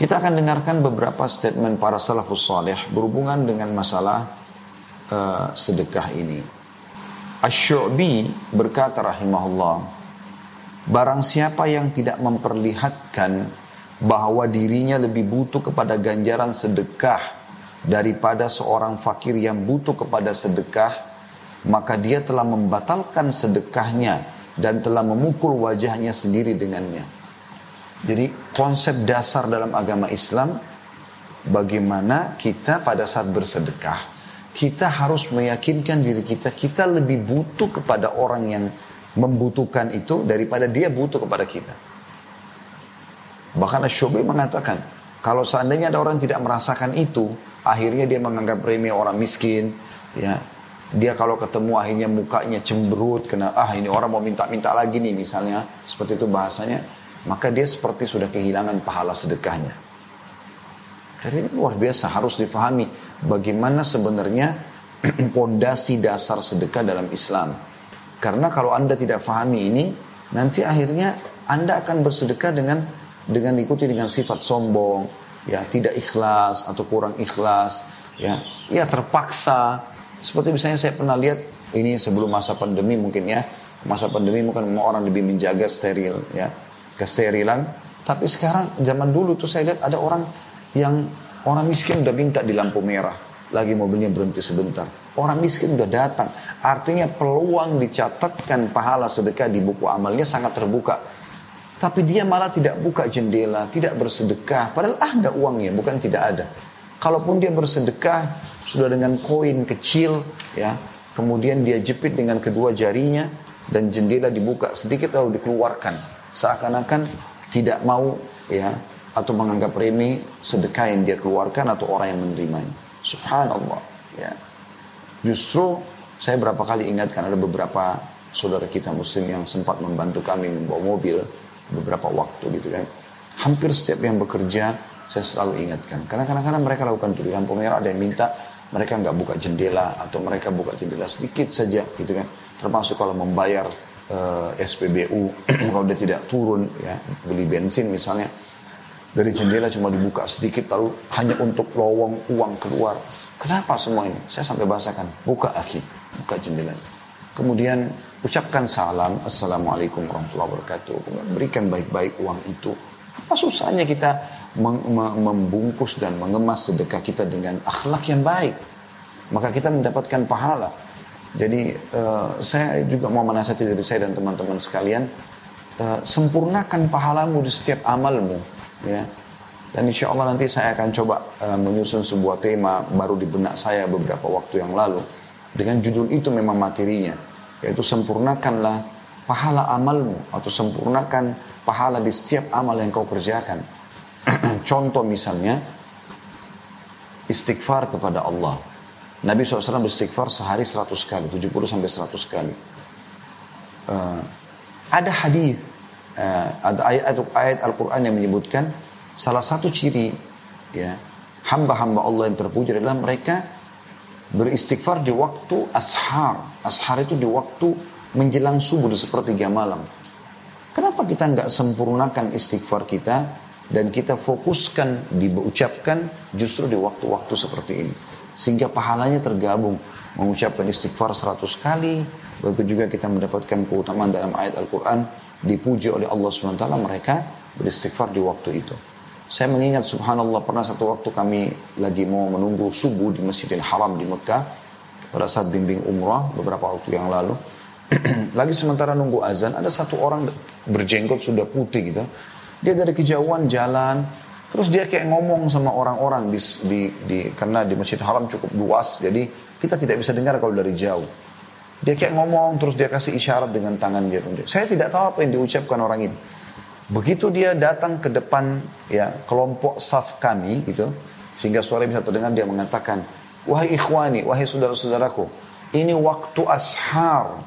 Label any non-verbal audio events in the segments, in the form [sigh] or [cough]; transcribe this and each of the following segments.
Kita akan dengarkan beberapa statement para salafus salih berhubungan dengan masalah uh, sedekah ini. Ash-Syu'bi berkata rahimahullah, barang siapa yang tidak memperlihatkan bahwa dirinya lebih butuh kepada ganjaran sedekah daripada seorang fakir yang butuh kepada sedekah, maka dia telah membatalkan sedekahnya dan telah memukul wajahnya sendiri dengannya. Jadi konsep dasar dalam agama Islam bagaimana kita pada saat bersedekah kita harus meyakinkan diri kita kita lebih butuh kepada orang yang membutuhkan itu daripada dia butuh kepada kita. Bahkan Ashobi mengatakan kalau seandainya ada orang tidak merasakan itu akhirnya dia menganggap remeh orang miskin ya. Dia kalau ketemu akhirnya mukanya cemberut kena ah ini orang mau minta-minta lagi nih misalnya. Seperti itu bahasanya maka dia seperti sudah kehilangan pahala sedekahnya. Jadi ini luar biasa harus difahami bagaimana sebenarnya [clears throat] pondasi dasar sedekah dalam Islam. Karena kalau Anda tidak fahami ini, nanti akhirnya Anda akan bersedekah dengan dengan ikuti dengan sifat sombong, ya tidak ikhlas atau kurang ikhlas, ya, ya terpaksa. Seperti misalnya saya pernah lihat ini sebelum masa pandemi mungkin ya, masa pandemi mungkin orang lebih menjaga steril, ya kesterilan. Tapi sekarang zaman dulu tuh saya lihat ada orang yang orang miskin udah minta di lampu merah. Lagi mobilnya berhenti sebentar. Orang miskin udah datang. Artinya peluang dicatatkan pahala sedekah di buku amalnya sangat terbuka. Tapi dia malah tidak buka jendela, tidak bersedekah. Padahal ada uangnya, bukan tidak ada. Kalaupun dia bersedekah, sudah dengan koin kecil, ya, kemudian dia jepit dengan kedua jarinya, dan jendela dibuka sedikit lalu dikeluarkan seakan-akan tidak mau ya atau menganggap remeh sedekah yang dia keluarkan atau orang yang menerimanya. Subhanallah. Ya. Justru saya berapa kali ingatkan ada beberapa saudara kita muslim yang sempat membantu kami membawa mobil beberapa waktu gitu kan. Hampir setiap yang bekerja saya selalu ingatkan. Karena kadang-kadang mereka lakukan itu di lampu merah ada yang minta mereka nggak buka jendela atau mereka buka jendela sedikit saja gitu kan. Termasuk kalau membayar uh, eh, SPBU [clears throat] kalau dia tidak turun ya beli bensin misalnya dari jendela cuma dibuka sedikit lalu hanya untuk lowong uang keluar. Kenapa semua ini? Saya sampai bahasakan buka akhi buka jendela kemudian ucapkan salam assalamualaikum warahmatullahi wabarakatuh. Berikan baik-baik uang itu. Apa susahnya kita membungkus dan mengemas sedekah kita dengan akhlak yang baik? Maka kita mendapatkan pahala jadi uh, saya juga mau menasihati dari saya dan teman-teman sekalian, uh, sempurnakan pahalamu di setiap amalmu, ya. Dan insya Allah nanti saya akan coba uh, menyusun sebuah tema baru di benak saya beberapa waktu yang lalu. Dengan judul itu memang materinya, yaitu sempurnakanlah pahala amalmu atau sempurnakan pahala di setiap amal yang kau kerjakan. [clears throat] Contoh misalnya, istighfar kepada Allah Nabi SAW beristighfar sehari 100 kali, 70 sampai 100 kali. Uh, ada hadis, uh, ada ayat ayat Al-Quran yang menyebutkan salah satu ciri ya hamba-hamba Allah yang terpuji adalah mereka beristighfar di waktu ashar. Ashar itu di waktu menjelang subuh di sepertiga malam. Kenapa kita nggak sempurnakan istighfar kita dan kita fokuskan diucapkan justru di waktu-waktu seperti ini? Sehingga pahalanya tergabung. Mengucapkan istighfar seratus kali. Begitu juga kita mendapatkan keutamaan dalam ayat Al-Quran. Dipuji oleh Allah SWT mereka beristighfar di waktu itu. Saya mengingat subhanallah pernah satu waktu kami lagi mau menunggu subuh di Masjidil Haram di Mekah. Pada saat bimbing umrah beberapa waktu yang lalu. [clears throat] lagi sementara nunggu azan ada satu orang berjenggot sudah putih gitu. Dia dari kejauhan jalan Terus dia kayak ngomong sama orang-orang di, di, di karena di Masjid Haram cukup luas, jadi kita tidak bisa dengar kalau dari jauh. Dia kayak ngomong, terus dia kasih isyarat dengan tangan dia. Saya tidak tahu apa yang diucapkan orang ini. Begitu dia datang ke depan ya kelompok saf kami gitu, sehingga suara bisa terdengar dia mengatakan, wahai ikhwani, wahai saudara-saudaraku, ini waktu ashar.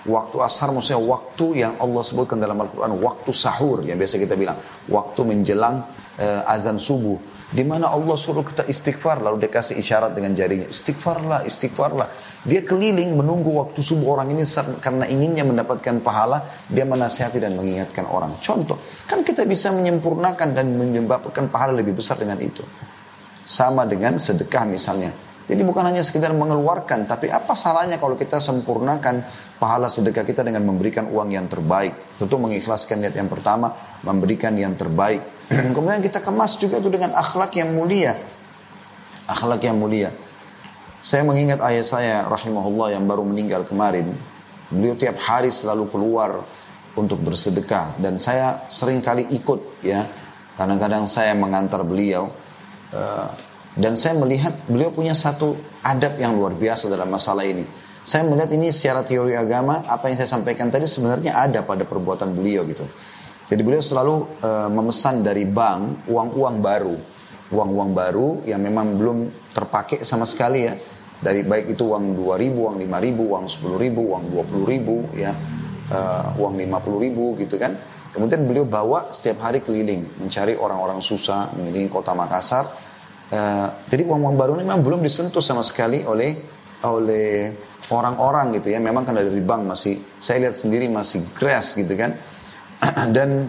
Waktu ashar maksudnya waktu yang Allah sebutkan dalam Al-Quran, waktu sahur yang biasa kita bilang, waktu menjelang uh, azan subuh. Di mana Allah suruh kita istighfar, lalu dia kasih isyarat dengan jarinya. Istighfarlah, istighfarlah. Dia keliling menunggu waktu subuh orang ini karena inginnya mendapatkan pahala, dia menasihati dan mengingatkan orang. Contoh, kan kita bisa menyempurnakan dan menyebabkan pahala lebih besar dengan itu. Sama dengan sedekah misalnya. Jadi bukan hanya sekedar mengeluarkan, tapi apa salahnya kalau kita sempurnakan pahala sedekah kita dengan memberikan uang yang terbaik. Tentu mengikhlaskan niat yang pertama, memberikan yang terbaik. [clears throat] Kemudian kita kemas juga itu dengan akhlak yang mulia. Akhlak yang mulia. Saya mengingat ayah saya rahimahullah yang baru meninggal kemarin. Beliau tiap hari selalu keluar untuk bersedekah dan saya sering kali ikut ya. Kadang-kadang saya mengantar beliau. Uh, dan saya melihat beliau punya satu adab yang luar biasa dalam masalah ini. Saya melihat ini secara teori agama, apa yang saya sampaikan tadi sebenarnya ada pada perbuatan beliau gitu. Jadi beliau selalu uh, memesan dari bank uang-uang baru. Uang-uang baru yang memang belum terpakai sama sekali ya. Dari baik itu uang 2000, uang 5000, uang 10000, uang 20000 ya. Uh, uang 50000 gitu kan. Kemudian beliau bawa setiap hari keliling mencari orang-orang susah, mengelilingi kota Makassar Uh, jadi uang-uang baru ini memang belum disentuh sama sekali oleh oleh orang-orang gitu ya. Memang kan dari bank masih saya lihat sendiri masih grass gitu kan. [clears throat] Dan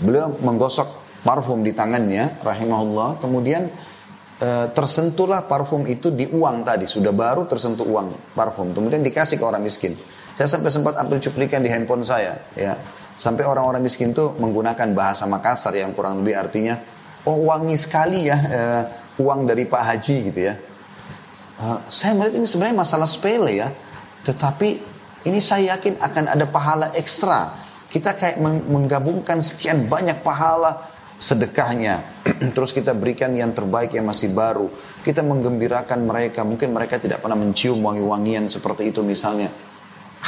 beliau menggosok parfum di tangannya rahimahullah. Kemudian uh, tersentuhlah parfum itu di uang tadi. Sudah baru tersentuh uang parfum. Kemudian dikasih ke orang miskin. Saya sampai sempat ambil cuplikan di handphone saya ya. Sampai orang-orang miskin itu menggunakan bahasa Makassar yang kurang lebih artinya oh wangi sekali ya uh, uang dari Pak Haji gitu ya. Uh, saya melihat ini sebenarnya masalah sepele ya, tetapi ini saya yakin akan ada pahala ekstra. Kita kayak menggabungkan sekian banyak pahala sedekahnya. [clears throat] Terus kita berikan yang terbaik yang masih baru. Kita menggembirakan mereka. Mungkin mereka tidak pernah mencium wangi-wangian seperti itu misalnya.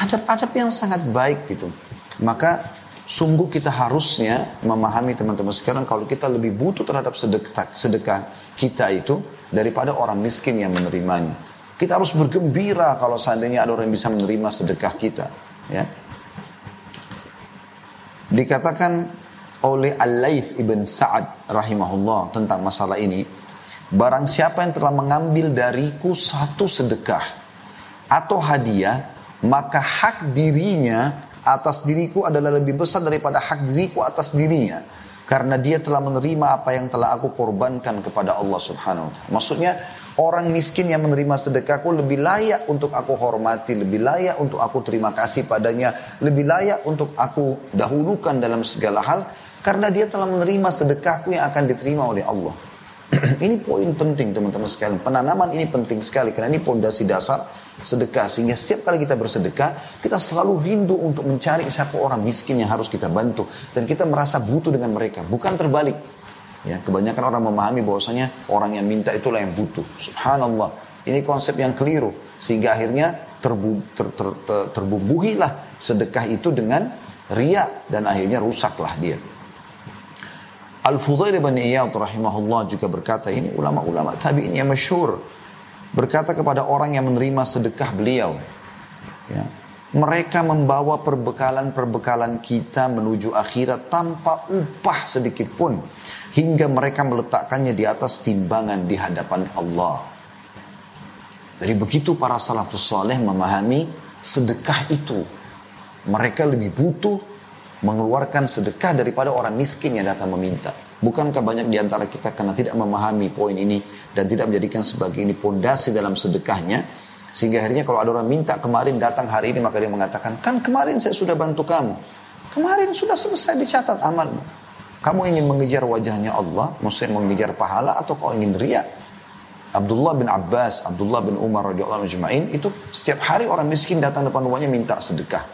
Adab-adab yang sangat baik gitu. Maka Sungguh kita harusnya memahami teman-teman sekarang kalau kita lebih butuh terhadap sedekah, sedekah kita itu daripada orang miskin yang menerimanya. Kita harus bergembira kalau seandainya ada orang yang bisa menerima sedekah kita. Ya. Dikatakan oleh Al-Laith ibn Sa'ad rahimahullah tentang masalah ini. Barang siapa yang telah mengambil dariku satu sedekah atau hadiah, maka hak dirinya atas diriku adalah lebih besar daripada hak diriku atas dirinya. Karena dia telah menerima apa yang telah aku korbankan kepada Allah subhanahu wa ta'ala. Maksudnya orang miskin yang menerima sedekahku lebih layak untuk aku hormati, lebih layak untuk aku terima kasih padanya, lebih layak untuk aku dahulukan dalam segala hal. Karena dia telah menerima sedekahku yang akan diterima oleh Allah. [clears throat] ini poin penting teman-teman sekalian. Penanaman ini penting sekali karena ini pondasi dasar sedekah. Sehingga setiap kali kita bersedekah, kita selalu rindu untuk mencari siapa orang miskin yang harus kita bantu. Dan kita merasa butuh dengan mereka, bukan terbalik. Ya, kebanyakan orang memahami bahwasanya orang yang minta itulah yang butuh. Subhanallah. Ini konsep yang keliru. Sehingga akhirnya terbu, ter, ter, ter, terbubuhilah sedekah itu dengan ria dan akhirnya rusaklah dia. Al-Fudail bin Iyad rahimahullah juga berkata ini ulama-ulama tabi'in yang masyhur berkata kepada orang yang menerima sedekah beliau. Ya, mereka membawa perbekalan-perbekalan kita menuju akhirat tanpa upah sedikit pun. Hingga mereka meletakkannya di atas timbangan di hadapan Allah. Dari begitu para salafus soleh memahami sedekah itu. Mereka lebih butuh mengeluarkan sedekah daripada orang miskin yang datang meminta. Bukankah banyak di antara kita karena tidak memahami poin ini dan tidak menjadikan sebagai ini pondasi dalam sedekahnya? Sehingga akhirnya kalau ada orang minta kemarin datang hari ini maka dia mengatakan kan kemarin saya sudah bantu kamu. Kemarin sudah selesai dicatat amalmu kamu ingin mengejar wajahnya Allah maksudnya mengejar pahala atau kau ingin riak? Abdullah bin Abbas Abdullah bin Umar radhiyallahu anhu itu setiap hari orang miskin datang depan rumahnya minta sedekah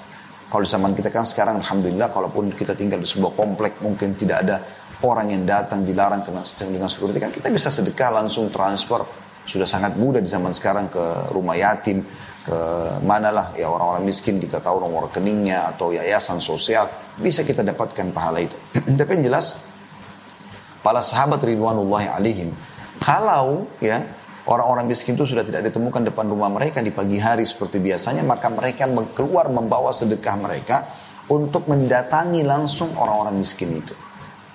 kalau zaman kita kan sekarang Alhamdulillah kalaupun kita tinggal di sebuah komplek mungkin tidak ada orang yang datang dilarang kena dengan security kan kita bisa sedekah langsung transfer. Sudah sangat mudah di zaman sekarang ke rumah yatim ke manalah. Ya orang-orang miskin kita tahu nomor rekeningnya atau yayasan sosial bisa kita dapatkan pahala itu. [clears throat] Tapi yang jelas para sahabat ridwanullahi alaihim kalau ya orang-orang miskin itu sudah tidak ditemukan depan rumah mereka di pagi hari seperti biasanya maka mereka keluar membawa sedekah mereka untuk mendatangi langsung orang-orang miskin itu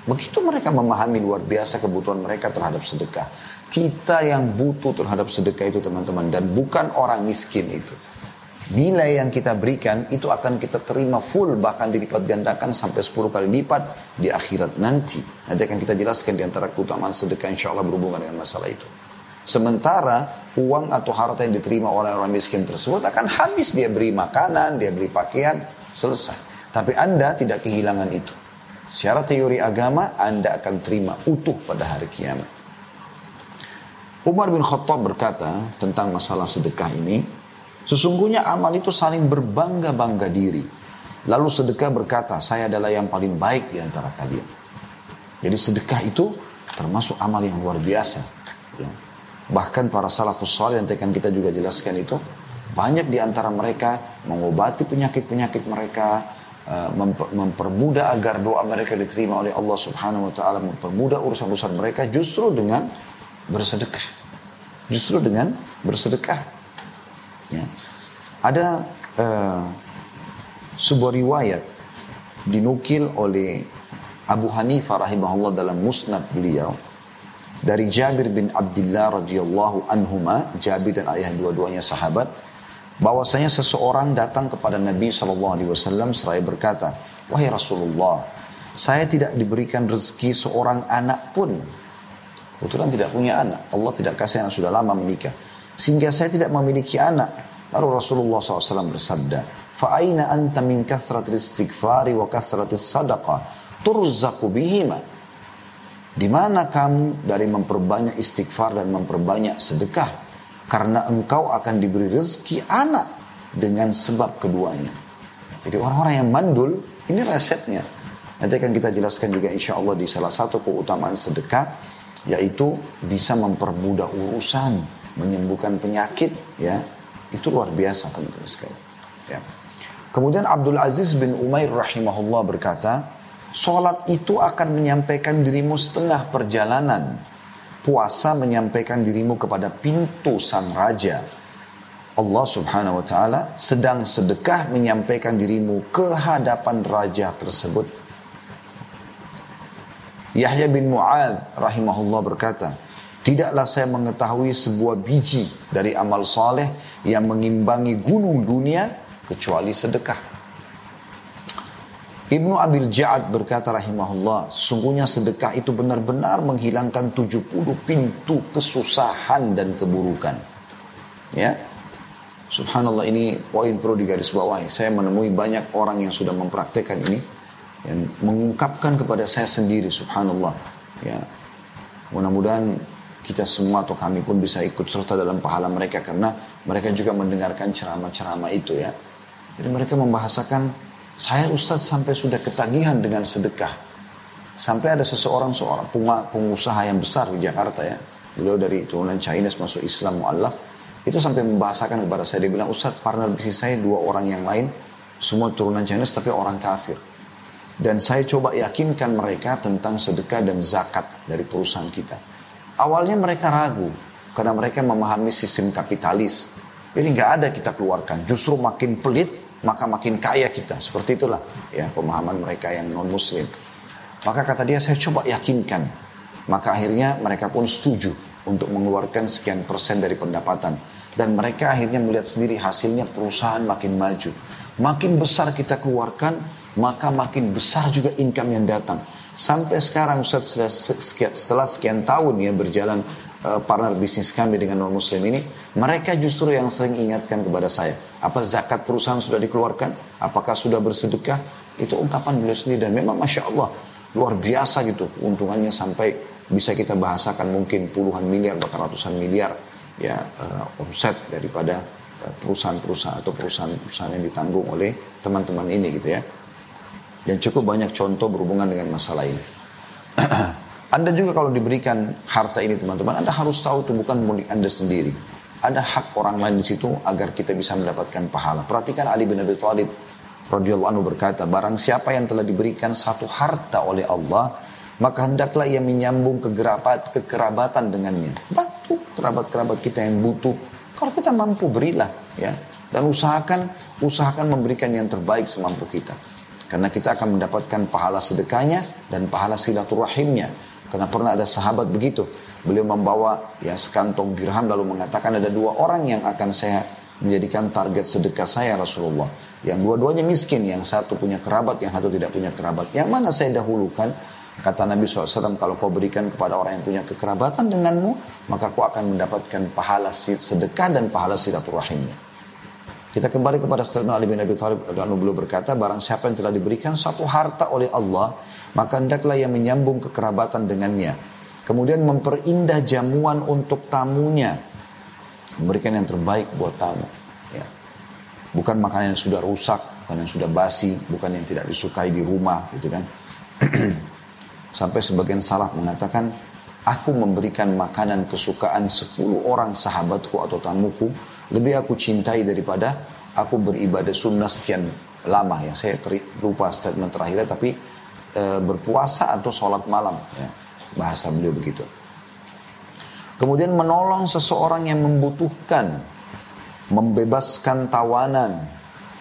Begitu mereka memahami luar biasa kebutuhan mereka terhadap sedekah. Kita yang butuh terhadap sedekah itu teman-teman. Dan bukan orang miskin itu. Nilai yang kita berikan itu akan kita terima full bahkan dilipat gandakan sampai 10 kali lipat di akhirat nanti. Nanti akan kita jelaskan di antara keutamaan sedekah insya Allah berhubungan dengan masalah itu. Sementara uang atau harta yang diterima oleh orang miskin tersebut akan habis dia beri makanan, dia beri pakaian, selesai. Tapi Anda tidak kehilangan itu. Secara teori agama Anda akan terima utuh pada hari kiamat. Umar bin Khattab berkata tentang masalah sedekah ini, Sesungguhnya amal itu saling berbangga-bangga diri. Lalu sedekah berkata, saya adalah yang paling baik di antara kalian. Jadi sedekah itu termasuk amal yang luar biasa. Ya. Bahkan para salafus salih yang akan kita juga jelaskan itu, banyak di antara mereka mengobati penyakit-penyakit mereka, eh, mempermudah agar doa mereka diterima oleh Allah Subhanahu wa taala, mempermudah urusan-urusan mereka justru dengan bersedekah. Justru dengan bersedekah. Ya. Ada uh, sebuah riwayat dinukil oleh Abu Hanifah rahimahullah dalam musnad beliau dari Jabir bin Abdullah radhiyallahu anhuma, Jabir dan ayah dua-duanya sahabat, bahwasanya seseorang datang kepada Nabi Shallallahu alaihi wasallam seraya berkata, "Wahai Rasulullah, saya tidak diberikan rezeki seorang anak pun. Kebetulan tidak punya anak. Allah tidak kasih anak sudah lama menikah. Sehingga saya tidak memiliki anak. Lalu Rasulullah SAW bersabda, "Fa'aina anta min kathrat istighfari wa kathrat sadaqah turzaku bihima." Di mana kamu dari memperbanyak istighfar dan memperbanyak sedekah? Karena engkau akan diberi rezeki anak dengan sebab keduanya. Jadi orang-orang yang mandul, ini resepnya. Nanti akan kita jelaskan juga insya Allah di salah satu keutamaan sedekah, yaitu bisa mempermudah urusan menyembuhkan penyakit ya itu luar biasa teman-teman sekalian ya. kemudian Abdul Aziz bin Umair rahimahullah berkata sholat itu akan menyampaikan dirimu setengah perjalanan. Puasa menyampaikan dirimu kepada pintu sang raja. Allah subhanahu wa ta'ala sedang sedekah menyampaikan dirimu ke hadapan raja tersebut. Yahya bin Mu'ad rahimahullah berkata Tidaklah saya mengetahui sebuah biji dari amal saleh yang mengimbangi gunung dunia kecuali sedekah. Ibnu Abil Ja'ad berkata rahimahullah, sesungguhnya sedekah itu benar-benar menghilangkan 70 pintu kesusahan dan keburukan. Ya. Subhanallah ini poin perlu digarisbawahi. Saya menemui banyak orang yang sudah mempraktekkan ini yang mengungkapkan kepada saya sendiri subhanallah. Ya. Mudah-mudahan kita semua atau kami pun bisa ikut serta dalam pahala mereka karena mereka juga mendengarkan ceramah-ceramah itu ya. Jadi mereka membahasakan saya Ustadz sampai sudah ketagihan dengan sedekah. Sampai ada seseorang seorang pengusaha yang besar di Jakarta ya. Beliau dari turunan Chinese masuk Islam mu'allaf. Itu sampai membahasakan kepada saya. Dia bilang Ustadz partner bisnis saya dua orang yang lain. Semua turunan Chinese tapi orang kafir. Dan saya coba yakinkan mereka tentang sedekah dan zakat dari perusahaan kita. Awalnya mereka ragu karena mereka memahami sistem kapitalis. Jadi nggak ada kita keluarkan. Justru makin pelit maka makin kaya kita. Seperti itulah ya pemahaman mereka yang non Muslim. Maka kata dia saya coba yakinkan. Maka akhirnya mereka pun setuju untuk mengeluarkan sekian persen dari pendapatan. Dan mereka akhirnya melihat sendiri hasilnya perusahaan makin maju. Makin besar kita keluarkan, maka makin besar juga income yang datang. Sampai sekarang Ustaz setelah sekian tahun ya berjalan uh, partner bisnis kami dengan non muslim ini, mereka justru yang sering ingatkan kepada saya, apa zakat perusahaan sudah dikeluarkan? Apakah sudah bersedekah? Itu ungkapan beliau sendiri dan memang masya Allah luar biasa gitu untungannya sampai bisa kita bahasakan mungkin puluhan miliar bahkan ratusan miliar ya uh, omset daripada eh, perusahaan-perusahaan atau perusahaan-perusahaan yang ditanggung oleh teman-teman ini gitu ya. Dan cukup banyak contoh berhubungan dengan masalah ini. [clears throat] anda juga kalau diberikan harta ini teman-teman, Anda harus tahu itu bukan milik Anda sendiri. Ada hak orang lain di situ agar kita bisa mendapatkan pahala. Perhatikan Ali bin Abi Thalib radhiyallahu anhu berkata, barang siapa yang telah diberikan satu harta oleh Allah, maka hendaklah ia menyambung kegerabat, kekerabatan dengannya. Bantu kerabat-kerabat kita yang butuh. Kalau kita mampu berilah ya. Dan usahakan usahakan memberikan yang terbaik semampu kita. Karena kita akan mendapatkan pahala sedekahnya dan pahala silaturahimnya. Karena pernah ada sahabat begitu. Beliau membawa ya sekantong dirham lalu mengatakan ada dua orang yang akan saya menjadikan target sedekah saya Rasulullah. Yang dua-duanya miskin, yang satu punya kerabat, yang satu tidak punya kerabat. Yang mana saya dahulukan? Kata Nabi SAW, kalau kau berikan kepada orang yang punya kekerabatan denganmu, maka kau akan mendapatkan pahala sedekah dan pahala silaturahimnya. Kita kembali kepada statement Ali bin Abi Thalib beliau berkata, barang siapa yang telah diberikan satu harta oleh Allah, maka hendaklah yang menyambung kekerabatan dengannya. Kemudian memperindah jamuan untuk tamunya. Memberikan yang terbaik buat tamu. Ya. Bukan makanan yang sudah rusak, bukan yang sudah basi, bukan yang tidak disukai di rumah, gitu kan. [clears throat] Sampai sebagian salah mengatakan, aku memberikan makanan kesukaan 10 orang sahabatku atau tamuku, lebih aku cintai daripada aku beribadah sunnah sekian lama ya. Saya lupa statement terakhirnya, tapi e, berpuasa atau sholat malam. Ya. Bahasa beliau begitu. Kemudian menolong seseorang yang membutuhkan, membebaskan tawanan,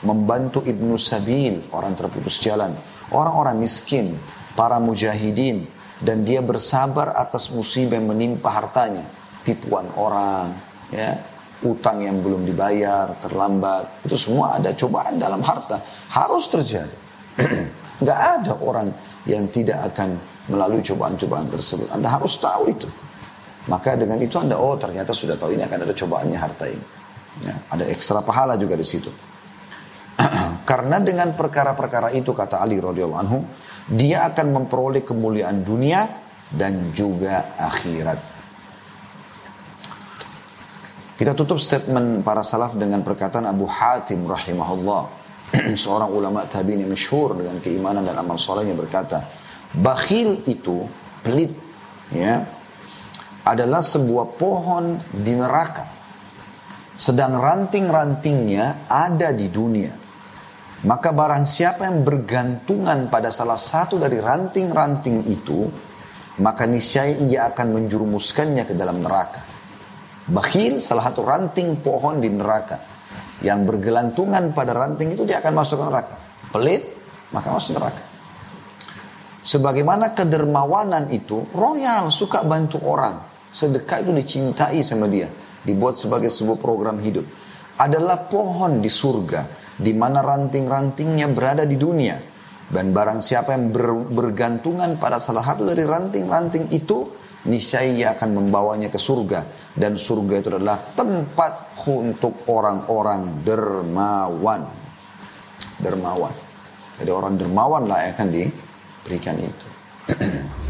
membantu ibnu sabil, orang terputus jalan, orang-orang miskin, para mujahidin dan dia bersabar atas musibah yang menimpa hartanya. Tipuan orang ya. Utang yang belum dibayar terlambat. Itu semua ada cobaan dalam harta. Harus terjadi. [clears throat] Nggak ada orang yang tidak akan melalui cobaan-cobaan tersebut. Anda harus tahu itu. Maka dengan itu anda oh ternyata sudah tahu ini akan ada cobaannya harta ini. Ya, ada ekstra pahala juga di situ karena dengan perkara-perkara itu kata Ali radhiyallahu anhu dia akan memperoleh kemuliaan dunia dan juga akhirat. Kita tutup statement para salaf dengan perkataan Abu Hatim rahimahullah. [clears throat] Seorang ulama tabi'in yang masyhur dengan keimanan dan amal solehnya berkata, bakhil itu pelit ya adalah sebuah pohon di neraka. Sedang ranting-rantingnya ada di dunia. Maka barang siapa yang bergantungan pada salah satu dari ranting-ranting itu, maka niscaya ia akan menjurumuskannya ke dalam neraka. Bakhil salah satu ranting pohon di neraka. Yang bergelantungan pada ranting itu dia akan masuk ke neraka. Pelit, maka masuk neraka. Sebagaimana kedermawanan itu, royal suka bantu orang. Sedekah itu dicintai sama dia. Dibuat sebagai sebuah program hidup. Adalah pohon di surga di mana ranting-rantingnya berada di dunia. Dan barang siapa yang ber, bergantungan pada salah satu dari ranting-ranting itu, niscaya akan membawanya ke surga. Dan surga itu adalah tempat untuk orang-orang dermawan. Dermawan. Jadi orang dermawan lah yang akan diberikan itu. [clears throat]